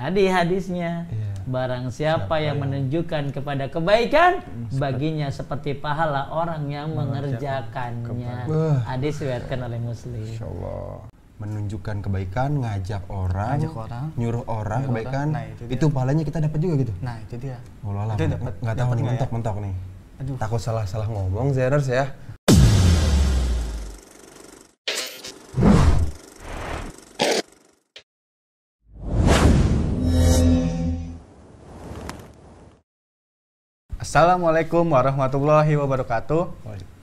Tadi hadisnya, Iya. barang siapa, yang menunjukkan kepada kebaikan, baginya seperti pahala orang yang mengerjakannya. Hadis diriwayatkan oleh Muslim. Insya Allah menunjukkan kebaikan, ngajak orang, Ngajak orang, nyuruh orang nyuruh kebaikan, orang. Nah, itu itu, dia. pahalanya kita dapat juga gitu. Nah itu dia. Oh lah, Itu nggak dapat- nggak tahu dapat nih nggak ya? mentok-mentok nih. Aduh. Takut salah-salah ngomong, Zerers ya. Assalamualaikum warahmatullahi wabarakatuh.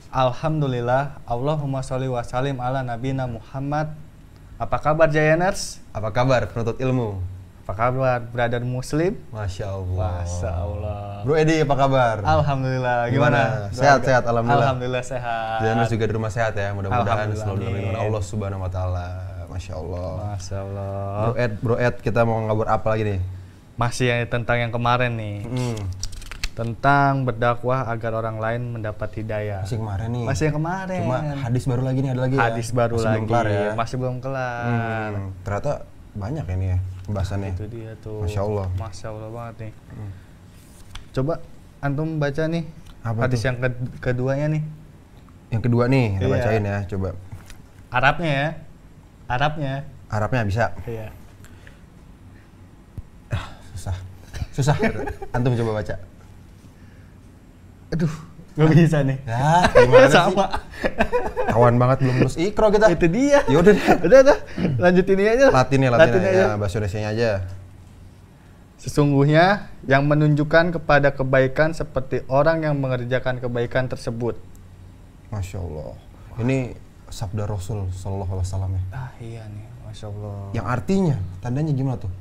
Alhamdulillah, Allahumma sholli wa salim ala nabina Muhammad. Apa kabar Jayaners? Apa kabar penuntut ilmu? Apa kabar brother muslim? Masya Allah. Masya Allah. Bro Edi apa kabar? Alhamdulillah. Gimana? Gimana? Sehat, sehat, alhamdulillah. Alhamdulillah sehat. Zerers juga di rumah sehat ya. Mudah-mudahan selalu dalam amin. lindungan Allah Subhanahu Wa Taala. Masya Allah. Masya Allah. Bro Ed, Bro Ed, kita mau ngabur apa lagi nih? Masih yang tentang yang kemarin nih. Hmm, Tentang berdakwah agar orang lain mendapat hidayah. masih kemarin nih. Masih yang kemarin. Cuma hadis baru lagi nih ada lagi ya. Hadis baru Masih lagi. belum kelar ya. Masih belum kelar. Hmm, ternyata banyak ini ya pembahasannya. Itu dia tuh. Masya Allah. Hmm. Masya Allah banget nih. Coba antum baca nih Apa hadis tuh? yang ke- keduanya nih. Yang kedua nih, kita Iya. bacain ya, coba. Arabnya ya. Arabnya. Arabnya bisa. Iya. Susah. Susah. Antum coba baca. Aduh, nggak bisa nih. Ya, gimana Sama. sih? Kawan banget belum lulus ikro kita. Itu dia. Ya udah deh. Udah, udah. Lanjutin ini aja. Latin ya, Latin, ya. Bahasa Indonesia aja. Sesungguhnya yang menunjukkan kepada kebaikan seperti orang yang mengerjakan kebaikan tersebut. Masya Allah. Ini sabda Rasul Sallallahu Alaihi Wasallam ya. Ah iya nih, masya Allah. Yang artinya, tandanya gimana tuh?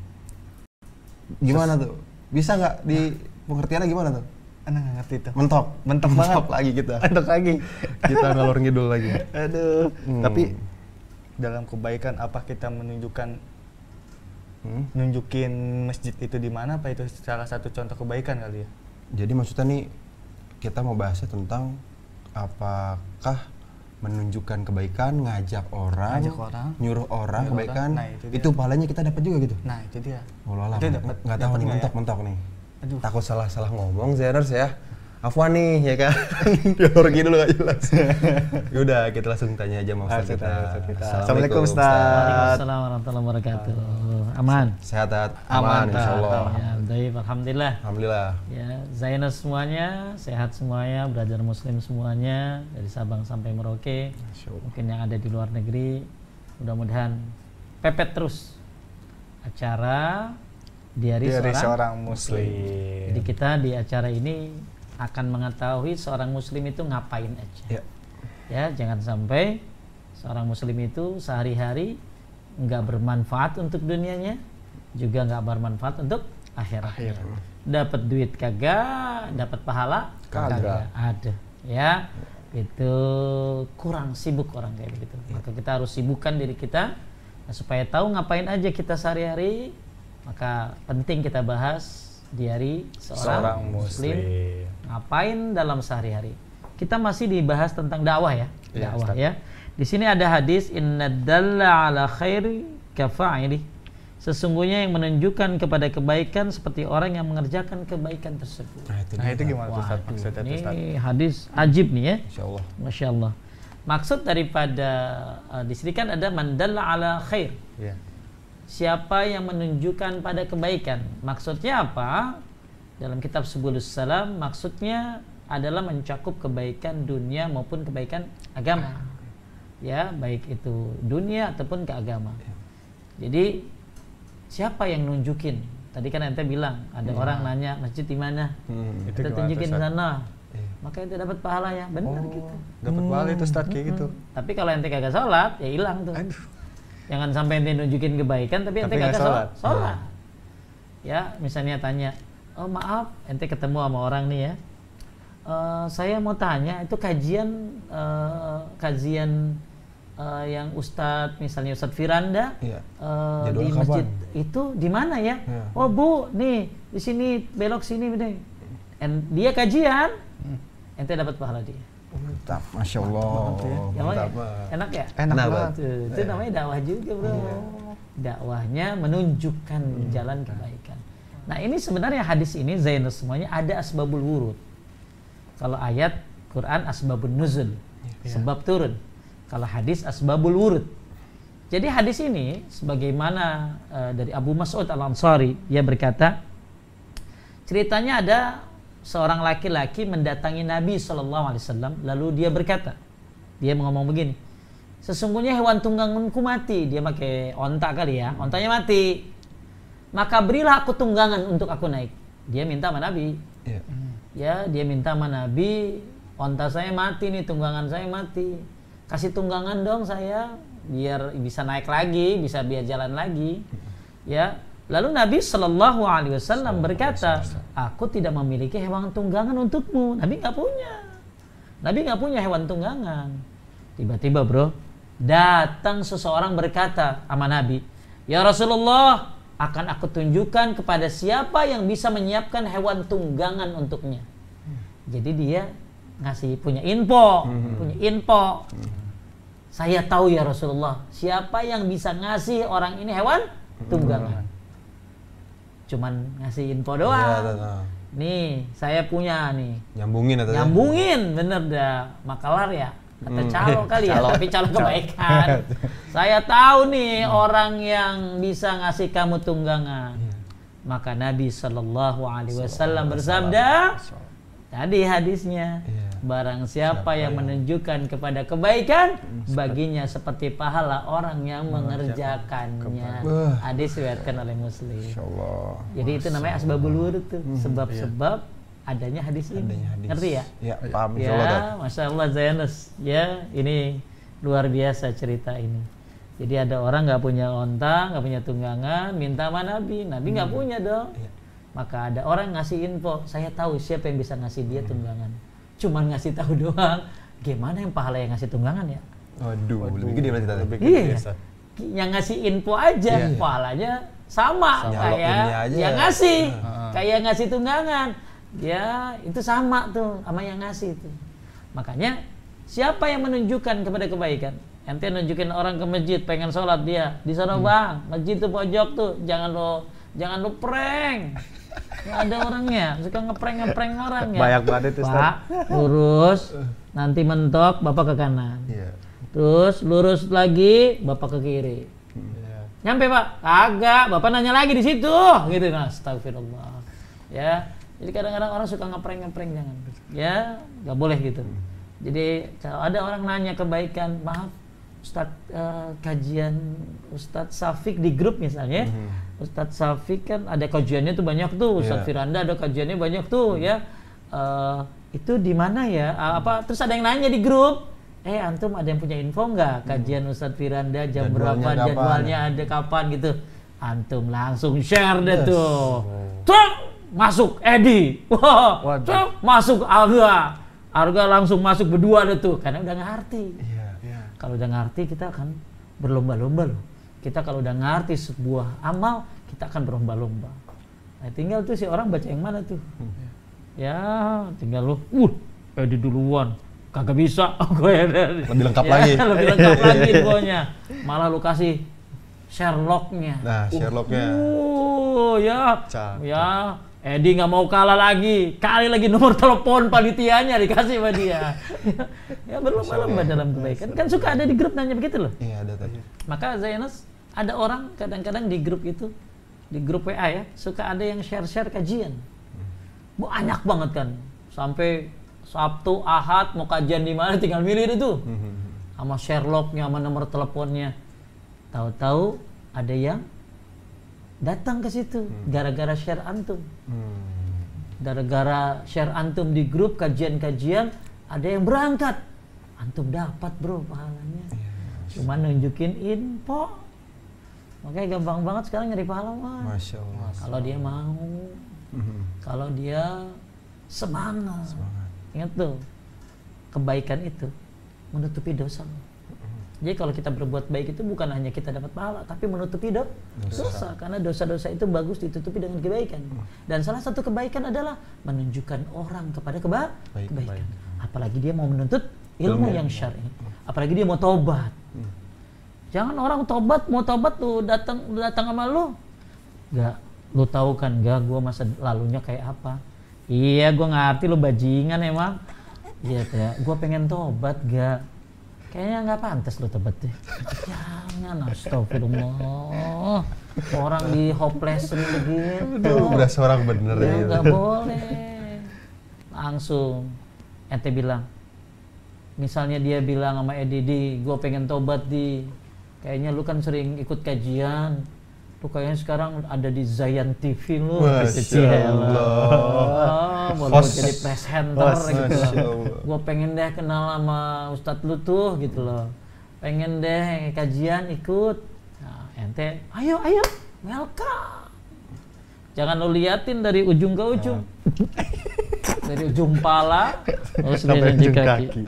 Gimana tuh? Bisa nggak di pengertiannya gimana tuh? Anak nggak ngerti tuh. Mentok. Mentok banget. lagi kita. Mentok lagi. kita ngalor ngidul lagi. Aduh. Hmm. Tapi dalam kebaikan apa kita menunjukkan Hmm? nunjukin masjid itu di mana apa itu salah satu contoh kebaikan kali ya? Jadi maksudnya nih kita mau bahasnya tentang apakah menunjukkan kebaikan, ngajak orang, Ngajak orang, nyuruh orang nyuruh kebaikan, orang. Nah, itu dia. itu pahalanya kita dapat juga gitu. Nah itu dia. Oh lah, Itu nggak tahu nih ya? mentok-mentok nih. Aduh. Takut salah-salah ngomong Zerers ya. Afwan nih ya kan. Dialor gitu gak jelas. Yaudah kita langsung tanya aja sama Ustaz kita. Assalamualaikum, Ustaz. Waalaikumsalam warahmatullahi wabarakatuh. Aman. Sehat, sehat. Aman, aman, insya Allah. Ya, baik, alhamdulillah. Alhamdulillah. Ya, Zainal semuanya, sehat semuanya, belajar muslim semuanya dari Sabang sampai Merauke. Mungkin yang ada di luar negeri, mudah-mudahan pepet terus acara diari, Dari seorang, seorang muslim. Jadi kita di acara ini akan mengetahui seorang muslim itu ngapain aja. Ya. Ya, jangan sampai seorang muslim itu sehari-hari nggak bermanfaat untuk dunianya, juga nggak bermanfaat untuk akhirat. Dapat duit kagak, dapat pahala Kagak. Ada. Ya, itu kurang sibuk orang kayak begitu. Maka kita harus sibukkan diri kita supaya tahu ngapain aja kita sehari-hari. Maka penting kita bahas diari seorang, Seorang muslim. ngapain dalam sehari-hari. Kita masih dibahas tentang dakwah ya, Iya, dakwah ya. Di sini ada hadis inna dalla ala khairi kafa'ili. Sesungguhnya yang menunjukkan kepada kebaikan seperti orang yang mengerjakan kebaikan tersebut. Nah itu, Nah itu gimana tuh Ustaz? Maksudnya tuh, Ustaz? ini hadis ajib nih ya. Insya Allah. Masya Allah. Maksud daripada uh, di sini kan ada mandalla ala khair. Iya. Siapa yang menunjukkan pada kebaikan? Maksudnya apa? Dalam kitab Subulus Salam maksudnya adalah mencakup kebaikan dunia maupun kebaikan agama. Ya, baik itu dunia ataupun ke agama. Jadi siapa yang nunjukin? Tadi kan ente bilang ada orang nanya masjid di mana? Hmm. Itu Kita tunjukin Ustaz? sana. Iya. Maka ente dapat pahala ya. Benar gitu. Dapat pahala itu Ustaz kayak gitu. Tapi kalau ente kagak sholat, ya hilang tuh. Aduh. Jangan sampai ente nunjukin kebaikan tapi, ente Tapi nggak kagak sholat. sholat. Sholat. Ya, misalnya tanya, oh maaf, ente ketemu sama orang nih ya. "Eh, saya mau tanya, itu kajian eh, kajian eh, yang Ustadz, misalnya Ustadz Firanda Iya. eh, Jadwal di kapan? masjid itu di mana ya? Iya. Oh bu, nih di sini belok sini nih. And dia kajian, ente dapat pahala dia. Mantap, masya Allah. Ya, Mantap. Bang, ya? enak ya? Enak banget. Tuh, itu namanya dakwah juga bro. dakwahnya menunjukkan jalan kebaikan. Nah ini sebenarnya hadis ini Zainus semuanya ada asbabul wurud. Kalau ayat Quran asbabun nuzul, sebab turun. Kalau hadis asbabul wurud. Jadi hadis ini sebagaimana uh, dari Abu Mas'ud Al Ansari dia berkata ceritanya ada seorang laki-laki mendatangi Nabi Shallallahu Alaihi Wasallam lalu dia berkata dia ngomong begini sesungguhnya hewan tungganganku mati. Dia pakai onta kali ya ontanya mati. Maka berilah aku tunggangan untuk aku naik. Dia minta sama Nabi. Iya. ya dia minta sama Nabi onta saya mati nih tunggangan saya mati. Kasih tunggangan dong saya biar bisa naik lagi bisa biar jalan lagi. Ya lalu Nabi Shallallahu Alaihi Wasallam berkata aku tidak memiliki hewan tunggangan untukmu. Nabi nggak punya. Nabi nggak punya hewan tunggangan. Tiba-tiba bro datang seseorang berkata sama Nabi ya Rasulullah akan aku tunjukkan kepada siapa yang bisa menyiapkan hewan tunggangan untuknya. Jadi dia ngasih punya info punya info. Saya tahu ya Rasulullah, siapa yang bisa ngasih orang ini hewan tunggangan. Cuman ngasih info Iya, doang. tahu, tahu. Nih, saya punya nih. Nyambungin atau Nyambungin, bener dah. Makalar ya. Kata Hmm. calo kali ya, tapi calo kebaikan. saya tahu nih orang yang bisa ngasih kamu tunggangan. Maka Nabi Shallallahu Alaihi Wasallam bersabda, tadi hadisnya, Iya. Barang siapa yang menunjukkan kepada kebaikan, baginya seperti pahala orang yang mengerjakannya. Hadis diriwayatkan oleh Muslim. Jadi itu namanya asbabul wurud tuh, sebab-sebab adanya hadis ini. Adanya hadis. Ngerti ya? Ya, paham. Ya, masya Allah Zainus. Ya, ini luar biasa cerita ini. Jadi ada orang nggak punya onta, nggak punya tunggangan, minta sama Nabi. Nabi nggak punya dong. Iya. Maka ada orang ngasih info, saya tahu siapa yang bisa ngasih dia tunggangan. Cuman ngasih tahu doang. Gimana yang pahala yang ngasih tunggangan ya? Waduh, lebih gede berarti tadi. Lebih Iya. gede biasa. Yang ngasih info aja, Iya. pahalanya sama, Sama. kayak yang ngasih, Heeh. kayak ngasih tunggangan. Ya, itu sama tuh sama yang ngasih itu. Makanya siapa yang menunjukkan kepada kebaikan? Ente nunjukin orang ke masjid pengen sholat dia di sana Hmm. bang, masjid tuh pojok tuh, jangan lo jangan lo prank. Ya, ada orangnya suka ngeprank ngeprank orang ya. Banyak banget itu. Pak, lurus, nanti mentok bapak ke kanan. Iya. Terus lurus lagi, bapak ke kiri. Iya. Nyampe pak? Kagak, bapak nanya lagi di situ. Gitu nah, astagfirullah. Ya, jadi kadang-kadang orang suka ngeprank ngeprank jangan. Ya, nggak boleh gitu. Jadi kalau ada orang nanya kebaikan, maaf, Ustadz eh, kajian Ustadz Safik di grup misalnya, Ustadz Safik kan ada kajiannya tuh banyak tuh, Ustadz Iya. Firanda ada kajiannya banyak tuh ya. Eh, itu di mana ya? Ah, apa? Terus ada yang nanya di grup, eh antum ada yang punya info nggak kajian Ustadz Firanda jam Jadwalnya berapa kapan? jadwalnya ada kapan gitu? Antum langsung share deh Yes. tuh. Cuk, masuk Edi. Waduh. cuk, masuk Arga. Arga langsung masuk berdua deh tuh karena udah ngerti. Iya. Kalau udah ngerti kita akan berlomba-lomba loh. Kita kalau udah ngerti sebuah amal, kita akan berlomba-lomba. Nah, tinggal tuh si orang baca yang mana tuh. Ya, tinggal lu, uh, Edi duluan. Kagak bisa. Gue ya, Lebih lengkap ya, lagi. lebih lengkap lagi infonya. Malah lu kasih Sherlocknya. Nah, Sherlocknya. Uh, ya, Cakep. ya. Edi nggak mau kalah lagi. Kali lagi nomor telepon panitianya dikasih sama dia. ya berlomba-lomba dalam kebaikan. Kan suka ada di grup nanya begitu loh. Iya, ada tadi. Maka Zainus ada orang kadang-kadang di grup itu di grup WA ya suka ada yang share-share kajian banyak banget kan sampai Sabtu Ahad mau kajian di mana tinggal milih itu sama Sherlocknya sama nomor teleponnya tahu-tahu ada yang datang ke situ gara-gara share antum. Hmm. gara-gara share antum di grup kajian-kajian ada yang berangkat. Antum dapat bro pahalanya. Cuma nunjukin info. Makanya gampang banget sekarang nyari pahala Allah. kalau dia mau Mhm. kalau dia semangat, Semangat. ingat tuh kebaikan itu menutupi dosa jadi kalau kita berbuat baik itu bukan hanya kita dapat pahala tapi menutupi do- dosa. karena dosa-dosa itu bagus ditutupi dengan kebaikan dan salah satu kebaikan adalah menunjukkan orang kepada keba- Baik, kebaikan baik. apalagi dia mau menuntut ilmu Ilmu. yang syar'i apalagi dia mau tobat Jangan orang tobat mau tobat tuh datang datang sama lu. Gak, lu tahu kan gak gua masa lalunya kayak apa? Iya, gua ngerti lu bajingan emang. Iya, ya. gua pengen tobat gak. Kayaknya nggak pantas lu tobat deh. Jangan, astagfirullah. Orang di hopelessin begitu. Aduh, berasa orang bener Ya ya. nggak boleh. Langsung ente bilang, misalnya dia bilang sama Edidi, gue pengen tobat di, kayaknya lu kan sering ikut kajian, lu kayaknya sekarang ada di Zayan TV lu. Masya Allah. Mau Host. jadi presenter Host, gitu loh. Allah. Gue pengen deh kenal sama Ustadz lu tuh gitu loh. Pengen deh kajian ikut. Nah, ente, ayo ayo, welcome. Jangan lu liatin dari ujung ke ujung. dari ujung pala terus Sampai dari ujung kaki. kaki.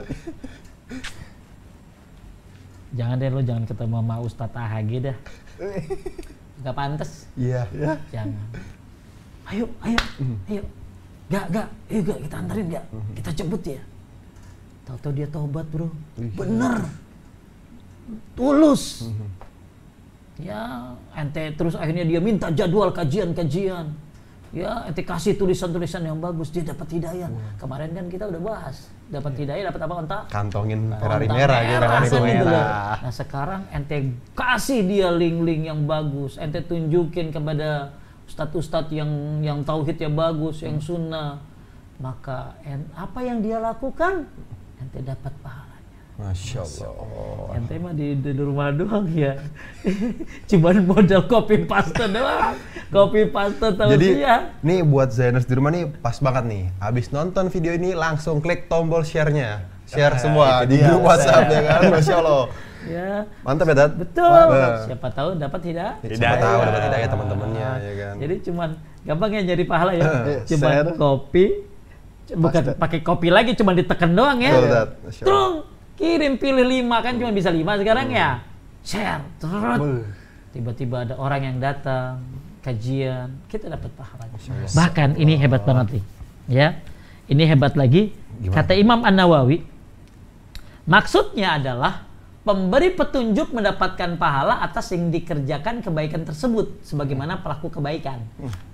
Jangan deh lu jangan ketemu sama Ustadz AHG dah. Gak pantas. Iya. Jangan. Ayo, ayo, ayo. Gak, gak, ayo gak, kita anterin gak? Kita jemput ya. Tahu-tahu dia tobat bro. Bener. Tulus. Ya, ente terus akhirnya dia minta jadwal kajian-kajian. Ya, ente kasih tulisan-tulisan yang bagus, dia dapat hidayah. Kemarin kan kita udah bahas, dapat hidayah, dapat apa ontak? Kantongin Ferrari merah gitu. merah, gitu merah. Nah sekarang ente kasih dia link-link yang bagus, ente tunjukin kepada ustadz-ustadz yang yang tauhidnya bagus, yang sunnah, maka en- apa yang dia lakukan, ente dapat pahalanya. Masya Allah. Ente mah di, di rumah doang ya, cuman modal copy paste doang, copy paste tahu Jadi ya. nih buat Zainers di rumah nih pas banget nih. Abis nonton video ini langsung klik tombol share-nya. Share Nah, semua itu di dia, grup WhatsApp ya kan. Masya Allah. Ya, Mantap ya, Dad? betul. Nah. Siapa tahu dapat tidak? Siapa Hidayah. tahu dapat hidayah teman-temannya ya kan. Jadi cuman gampang ya nyari pahala ya. Eh, cuman share. kopi bukan pakai kopi lagi cuman ditekan doang ya. Trung kirim pilih lima kan cuma bisa lima sekarang ya. Share. Terus tiba-tiba ada orang yang datang kajian, kita dapat pahalanya. Bahkan ini hebat banget nih. Ya. Ini hebat lagi. Gimana? Kata Imam An-Nawawi, maksudnya adalah pemberi petunjuk mendapatkan pahala atas yang dikerjakan kebaikan tersebut sebagaimana pelaku kebaikan.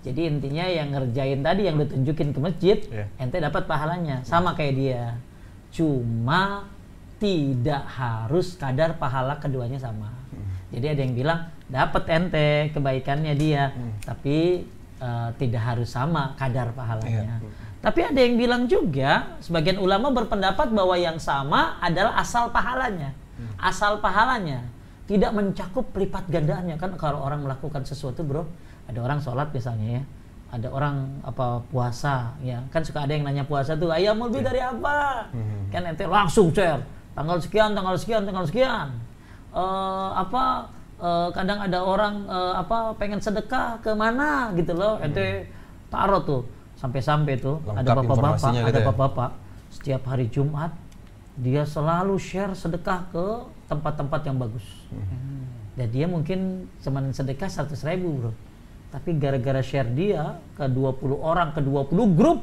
Jadi intinya yang ngerjain tadi yang ditunjukin ke masjid, Iya. ente dapat pahalanya sama kayak dia. Cuma tidak harus kadar pahala keduanya sama. Jadi ada yang bilang dapat ente kebaikannya dia, tapi eh, tidak harus sama kadar pahalanya. Tapi ada yang bilang juga, sebagian ulama berpendapat bahwa yang sama adalah asal pahalanya. Asal pahalanya tidak mencakup lipat gandaannya kan kalau orang melakukan sesuatu, Bro. Ada orang sholat misalnya ya. Ada orang apa puasa ya. Kan suka ada yang nanya puasa tuh, "Ayam lebih dari apa?" Kan ente langsung share. Tanggal sekian, tanggal sekian, tanggal sekian. Eh, apa eh, kadang ada orang eh, apa pengen sedekah ke mana gitu loh. Ente taruh tuh sampai-sampai tuh ada Lengkap bapak-bapak, ada gitu ya. bapak-bapak setiap hari Jumat dia selalu share sedekah ke tempat-tempat yang bagus. Dan dia mungkin cuman sedekah 100 ribu bro. Tapi gara-gara share dia ke 20 orang, ke 20 grup,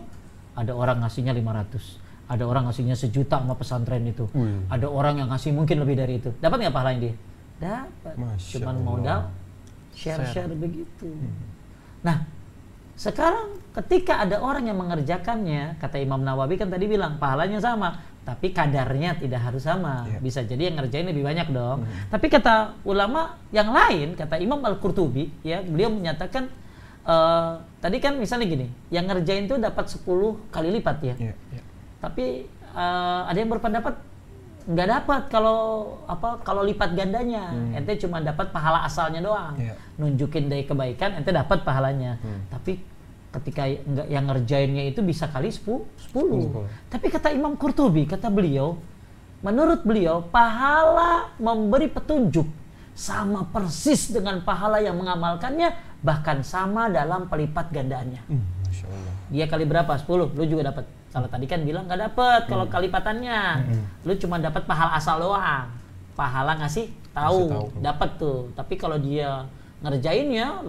ada orang ngasihnya 500. Ada orang ngasihnya sejuta sama pesantren itu. Wih. Ada orang yang ngasih mungkin lebih dari itu. Dapat nggak pahalanya dia? Dapat. Masya Cuman Allah. modal share-share begitu. Nah, sekarang ketika ada orang yang mengerjakannya, kata Imam Nawawi kan tadi bilang pahalanya sama, tapi kadarnya tidak harus sama. Iya. Bisa jadi yang ngerjain lebih banyak dong. Tapi kata ulama yang lain, kata Imam Al-Qurtubi, ya, beliau menyatakan eh, tadi kan misalnya gini, yang ngerjain itu dapat 10 kali lipat ya. Iya, iya. Tapi eh, ada yang berpendapat nggak dapat kalau apa kalau lipat gandanya ente cuma dapat pahala asalnya doang Iya. nunjukin dari kebaikan ente dapat pahalanya tapi ketika yang ngerjainnya itu bisa kali 10 10 tapi kata Imam Qurtubi kata beliau menurut beliau pahala memberi petunjuk sama persis dengan pahala yang mengamalkannya bahkan sama dalam pelipat gandaannya. Hmm, Masya Allah. dia kali berapa? 10 lu juga dapat. Kalau tadi kan bilang nggak dapat kalau kalipatannya lu cuma dapat pahala asal doang. Pahala ngasih tahu, tahu. dapat tuh. Tapi kalau dia ngerjainnya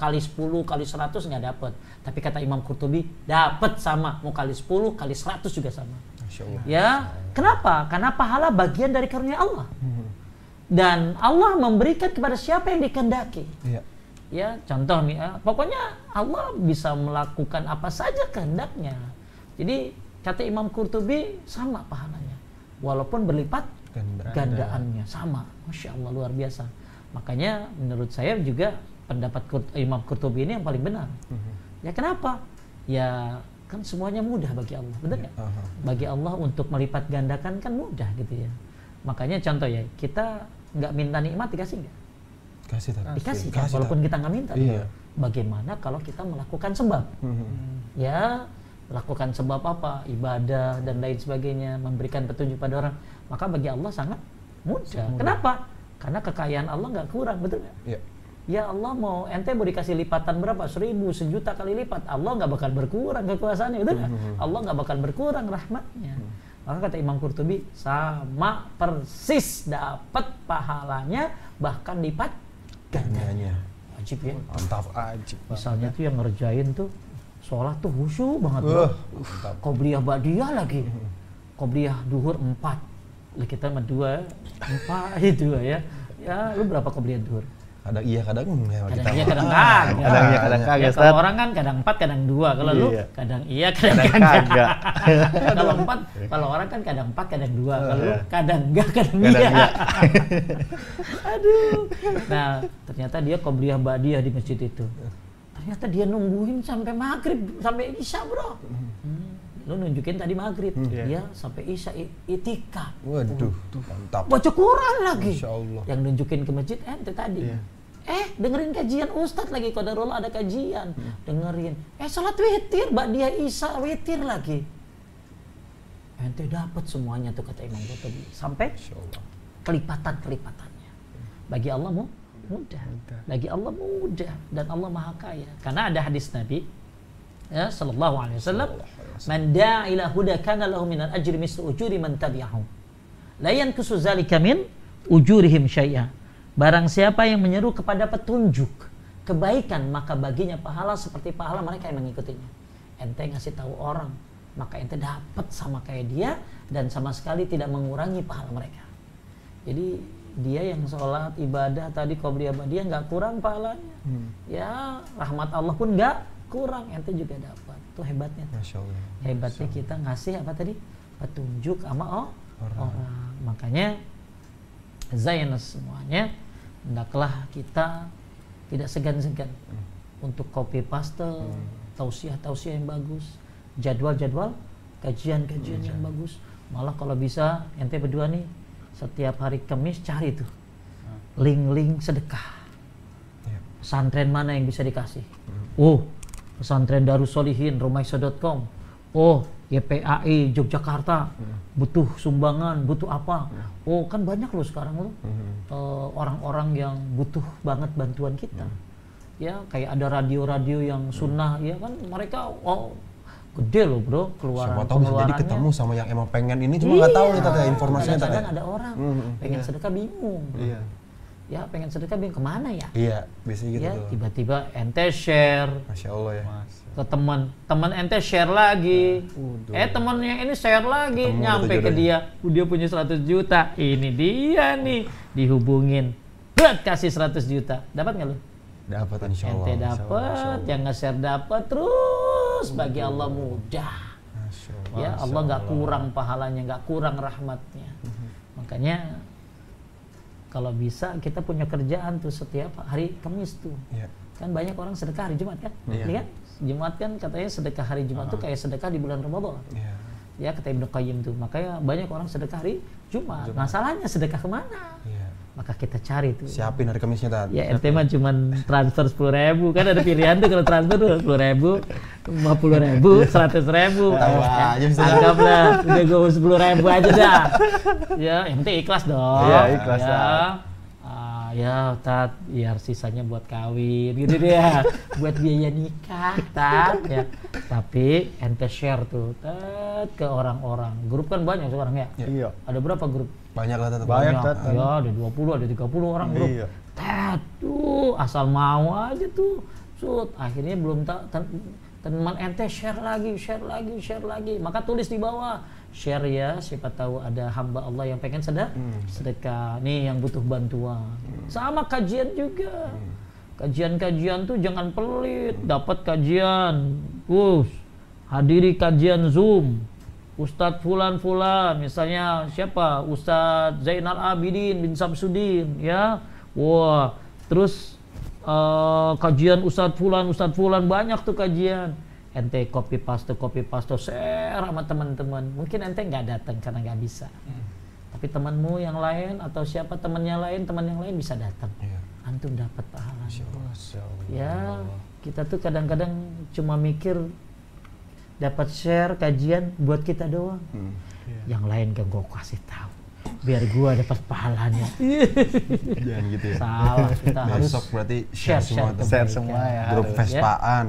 kali 10 kali 100 nggak dapat tapi kata Imam Qurtubi dapat sama mau kali 10 kali 100 juga sama ya kenapa karena pahala bagian dari karunia Allah dan Allah memberikan kepada siapa yang dikehendaki. Iya. Ya, contoh nih, ya, pokoknya Allah bisa melakukan apa saja kehendaknya. Jadi kata Imam Qurtubi sama pahalanya, walaupun berlipat Ganda. gandaannya sama. Masya Allah luar biasa. Makanya menurut saya juga pendapat Qurt- Imam Qurtubi ini yang paling benar. Ya kenapa? Ya kan semuanya mudah bagi Allah, betul nggak? Bagi Allah untuk melipat gandakan kan mudah gitu ya. Makanya contoh ya, kita nggak minta nikmat dikasih nggak? Kasih tak? Dikasih kan, Kasih, walaupun tak? kita nggak minta. Iya. Bagaimana kalau kita melakukan sebab? Mhm. Ya, lakukan sebab apa? Ibadah dan lain sebagainya, memberikan petunjuk pada orang. Maka bagi Allah sangat mudah. Kenapa? Karena kekayaan Allah nggak kurang, betul nggak? Iya. Ya Allah mau ente mau dikasih lipatan berapa? Seribu, sejuta kali lipat. Allah nggak bakal berkurang kekuasaannya, betul nggak? Allah nggak bakal berkurang rahmatnya. Maka kata Imam Qurtubi, sama persis dapat pahalanya, bahkan lipat gandanya. Wajib ya. Mantap. Ajib. Misalnya tuh yang ngerjain tuh sholat tuh khusyuk banget mantap. Qobliyah ba'diyah lagi. Qobliyah duhur empat. Lah kita mah dua, empat itu ya. Ya, lu berapa qobliyah duhur? Kadang iya, kadang enggak Kadang kita. iya, kadang kagak. Kadang iya, kadang Ya, kagak, kalau Ustaz. orang kan kadang empat, kadang dua. Kalau lu Iya. kadang iya, kadang, Kadang kagak. kalau empat, kalau orang kan kadang empat, kadang dua. Kalau lu iya. kadang enggak, kadang, Kadang iya. iya. Aduh. Nah, ternyata dia qobliyah ba'diyah di masjid itu. Ternyata dia nungguin sampai maghrib, sampai isya bro. Hmm. Lu nunjukin tadi maghrib, Iya. dia sampai isya i- itikaf. Waduh, mantap. Baca Quran lagi. Masya Allah. Yang nunjukin ke masjid ente tadi. Iya. Eh, dengerin kajian Ustadz lagi. Qadarullah ada kajian. Dengerin. Eh, sholat witir. Mbak dia Isa witir lagi. Ente dapat semuanya tuh kata Imam Qurtubi. Sampai kelipatan-kelipatannya. Bagi Allah mu mudah. Bagi Allah mudah dan Allah Maha Kaya. Karena ada hadis Nabi ya sallallahu alaihi wasallam, "Man da'a ila huda kana lahu minal ajri mislu ujuri man tabi'ahu." La yankusu zalika min ujurihim syai'a. Barang siapa yang menyeru kepada petunjuk kebaikan, maka baginya pahala seperti pahala mereka yang mengikutinya. Ente ngasih tahu orang, maka ente dapat sama kayak dia dan sama sekali tidak mengurangi pahala mereka. Jadi dia yang sholat ibadah tadi qobliyah dia nggak kurang pahalanya. Ya rahmat Allah pun nggak kurang, ente juga dapat. Itu hebatnya. Masya Allah. Hebatnya kita ngasih apa tadi? Petunjuk sama oh, orang. Makanya Zainus semuanya hendaklah kita tidak segan-segan untuk copy paste tausiah-tausiah yang bagus, jadwal-jadwal kajian-kajian yang bagus. Malah kalau bisa ente berdua nih setiap hari Kamis cari tuh link-link sedekah. Iya. Pesantren mana yang bisa dikasih? Oh, pesantren Darussolihin, Romaisa.com. Oh, YPAI Yogyakarta butuh sumbangan, butuh apa? Oh, kan banyak loh sekarang loh eh, orang-orang yang butuh banget bantuan kita. Ya, kayak ada radio-radio yang sunnah, ya kan mereka oh gede loh bro keluaran Siapa tahu bisa jadi ketemu sama yang emang pengen ini cuma nggak tahu nih tata Iya, informasinya kadang-kadang ada orang pengen sedekah bingung. Iya. Ya pengen sedekah bingung ke mana ya? Iya, biasanya gitu ya tiba-tiba ente share Masya Allah ya. Mas. Ke teman. Teman ente share lagi. Eh teman yang ini share lagi. Ketemu nyampe ke dia. "Uh, dia punya 100 juta. Ini dia nih. Dihubungin. Buat kasih 100 juta. Dapat nggak lu? Dapat insya Allah. ente dapat yang nge-share dapat terus. Bagi Allah mudah. Allah. ya Allah nggak kurang pahalanya nggak kurang rahmatnya. Mhm. makanya kalau bisa kita punya kerjaan tuh setiap hari Kamis tuh. Iya. kan banyak orang sedekah hari Jumat kan? Iya. Iya kan Jumat kan katanya sedekah hari Jumat tuh kayak sedekah di bulan Ramadan. Iya. ya kata Ibnu Qayyim tuh. Makanya banyak orang sedekah hari Jumat. Masalahnya sedekah ke mana? Iya. maka kita cari tuh. Siapin hari Kamisnya tat. ya ente mah cuman transfer sepuluh ribu. Kan ada pilihan tuh kalau transfer tuh sepuluh ribu lima puluh ribu seratus ribu. Tahu Ya, aja, Ustaz. anggaplah udah gue sepuluh ribu aja dah. Ya yang penting ikhlas dong. Iya, ikhlas, ya. Ya tat biar sisanya buat kawin gitu dia buat biaya nikah tat ya tapi ente share tuh tat ke orang-orang grup kan banyak sekarang ya Iya. ada berapa grup Banyak lah tat. Banyak, Tat. ya ada 20 ada 30 orang grup Iya. Tet, tuh asal mau aja tuh sud akhirnya belum ta- ten- teman ente share lagi, share lagi, share lagi. Maka tulis di bawah share ya. Siapa tahu ada hamba Allah yang pengen sedekah, sedekah. Nih yang butuh bantuan. Sama kajian juga. Kajian-kajian tuh jangan pelit. Dapat kajian, us hadiri kajian Zoom. Ustadz Fulan Fulan, misalnya siapa? Ustadz Zainal Abidin bin Samsudin, ya. Wah, terus eh, kajian Ustadz Fulan, Ustadz Fulan banyak tuh kajian. Ente copy paste, copy paste, share sama teman-teman. Mungkin ente nggak datang karena nggak bisa. Tapi temanmu yang lain atau siapa temannya lain, teman yang lain bisa datang. Iya. Antum dapat pahala. Masya Allah. Ya, kita tuh kadang-kadang cuma mikir dapat share kajian buat kita doang. Hmm. Yang lain gak gue kasih tahu. Biar gua dapat pahalanya. Jangan gitu ya. Salah, kita harus Besok berarti share, share, semua share semua ya. Grup harus. Vespaan,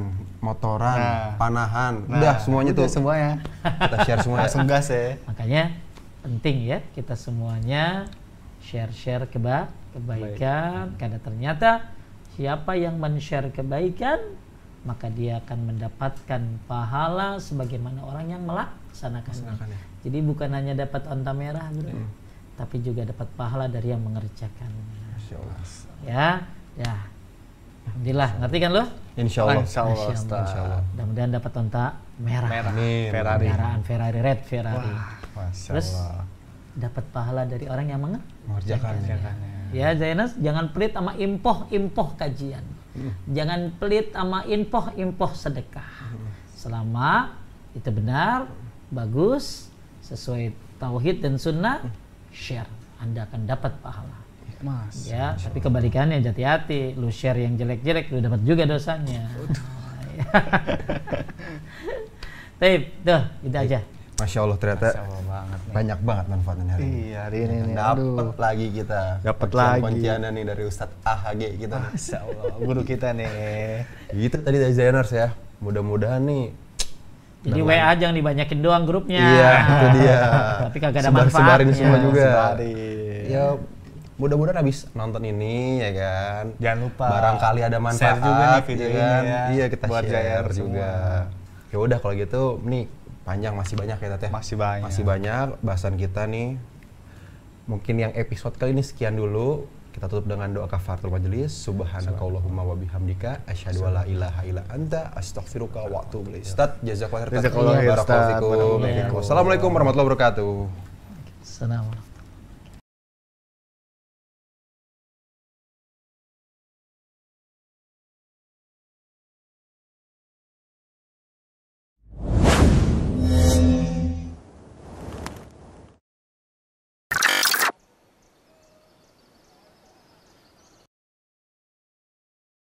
motoran, Nah. panahan, Nah, udah semuanya udah tuh semuanya. kita share semua. ya. Langsung gas ya. Makanya penting ya kita semuanya share-share keba kebaikan karena ternyata siapa yang men-share kebaikan maka dia akan mendapatkan pahala sebagaimana orang yang melaksanakannya. Melaksanakan ya. Jadi bukan hanya dapat onta merah, Bro. Tapi juga dapat pahala dari yang mengerjakannya. Allah. Ya, ya. Alhamdulillah, ngerti kan lo? Insya Allah. Insya Allah, Masya Ustaz. Insya Allah. Mudah-mudahan dapat onta merah. Merah. Amin. Ferrari. Kendaraan Ferrari red Ferrari. Wah, Masya Terus Allah. dapat pahala dari orang yang mengerjakan. Mengerjakannya. Kerjakannya. Ya Zainas, jangan pelit sama impoh-impoh kajian. Jangan pelit sama impoh-impoh sedekah. Selama itu benar, bagus, sesuai tauhid dan sunnah, share. Anda akan dapat pahala. Mas. Ya, tapi kebalikannya hati-hati. Lu share yang jelek-jelek, lu dapat juga dosanya. Taib, tuh, itu aja. Masya Allah ternyata Masya Allah banget nih. banyak banget manfaatnya hari ini. Iya, hari ini nih. Dapat Aduh. lagi kita. Dapet Kuncian-kunciannya nih dari Ustadz AHG kita. Masya Allah, guru kita nih. Gitu tadi dari Zainers ya. Mudah-mudahan nih Jadi WA jangan dibanyakin doang grupnya. Iya, itu dia. Tapi kagak ada Sebar-sebarin manfaatnya. semua juga. Sebarin. Ya mudah-mudahan habis nonton ini ya kan. Jangan lupa. Barangkali ada manfaat Share juga nih video ya ini kan? ya, Iya kita buat share juga. Ya udah kalau gitu nih panjang masih banyak ya Teh. Masih banyak. Masih banyak bahasan kita nih. Mungkin yang episode kali ini sekian dulu. Kita tutup dengan doa kafaratul majelis. Subhanakallahumma wa bihamdika asyhadu an la ilaha illa anta astaghfiruka wa atubu ilaik. Ustaz, jazakallahu khairan. Jazakallahu khairan, Ustaz. Barakallahu fikum. Benar-benar. Wassalamualaikum warahmatullahi wabarakatuh. Assalamualaikum.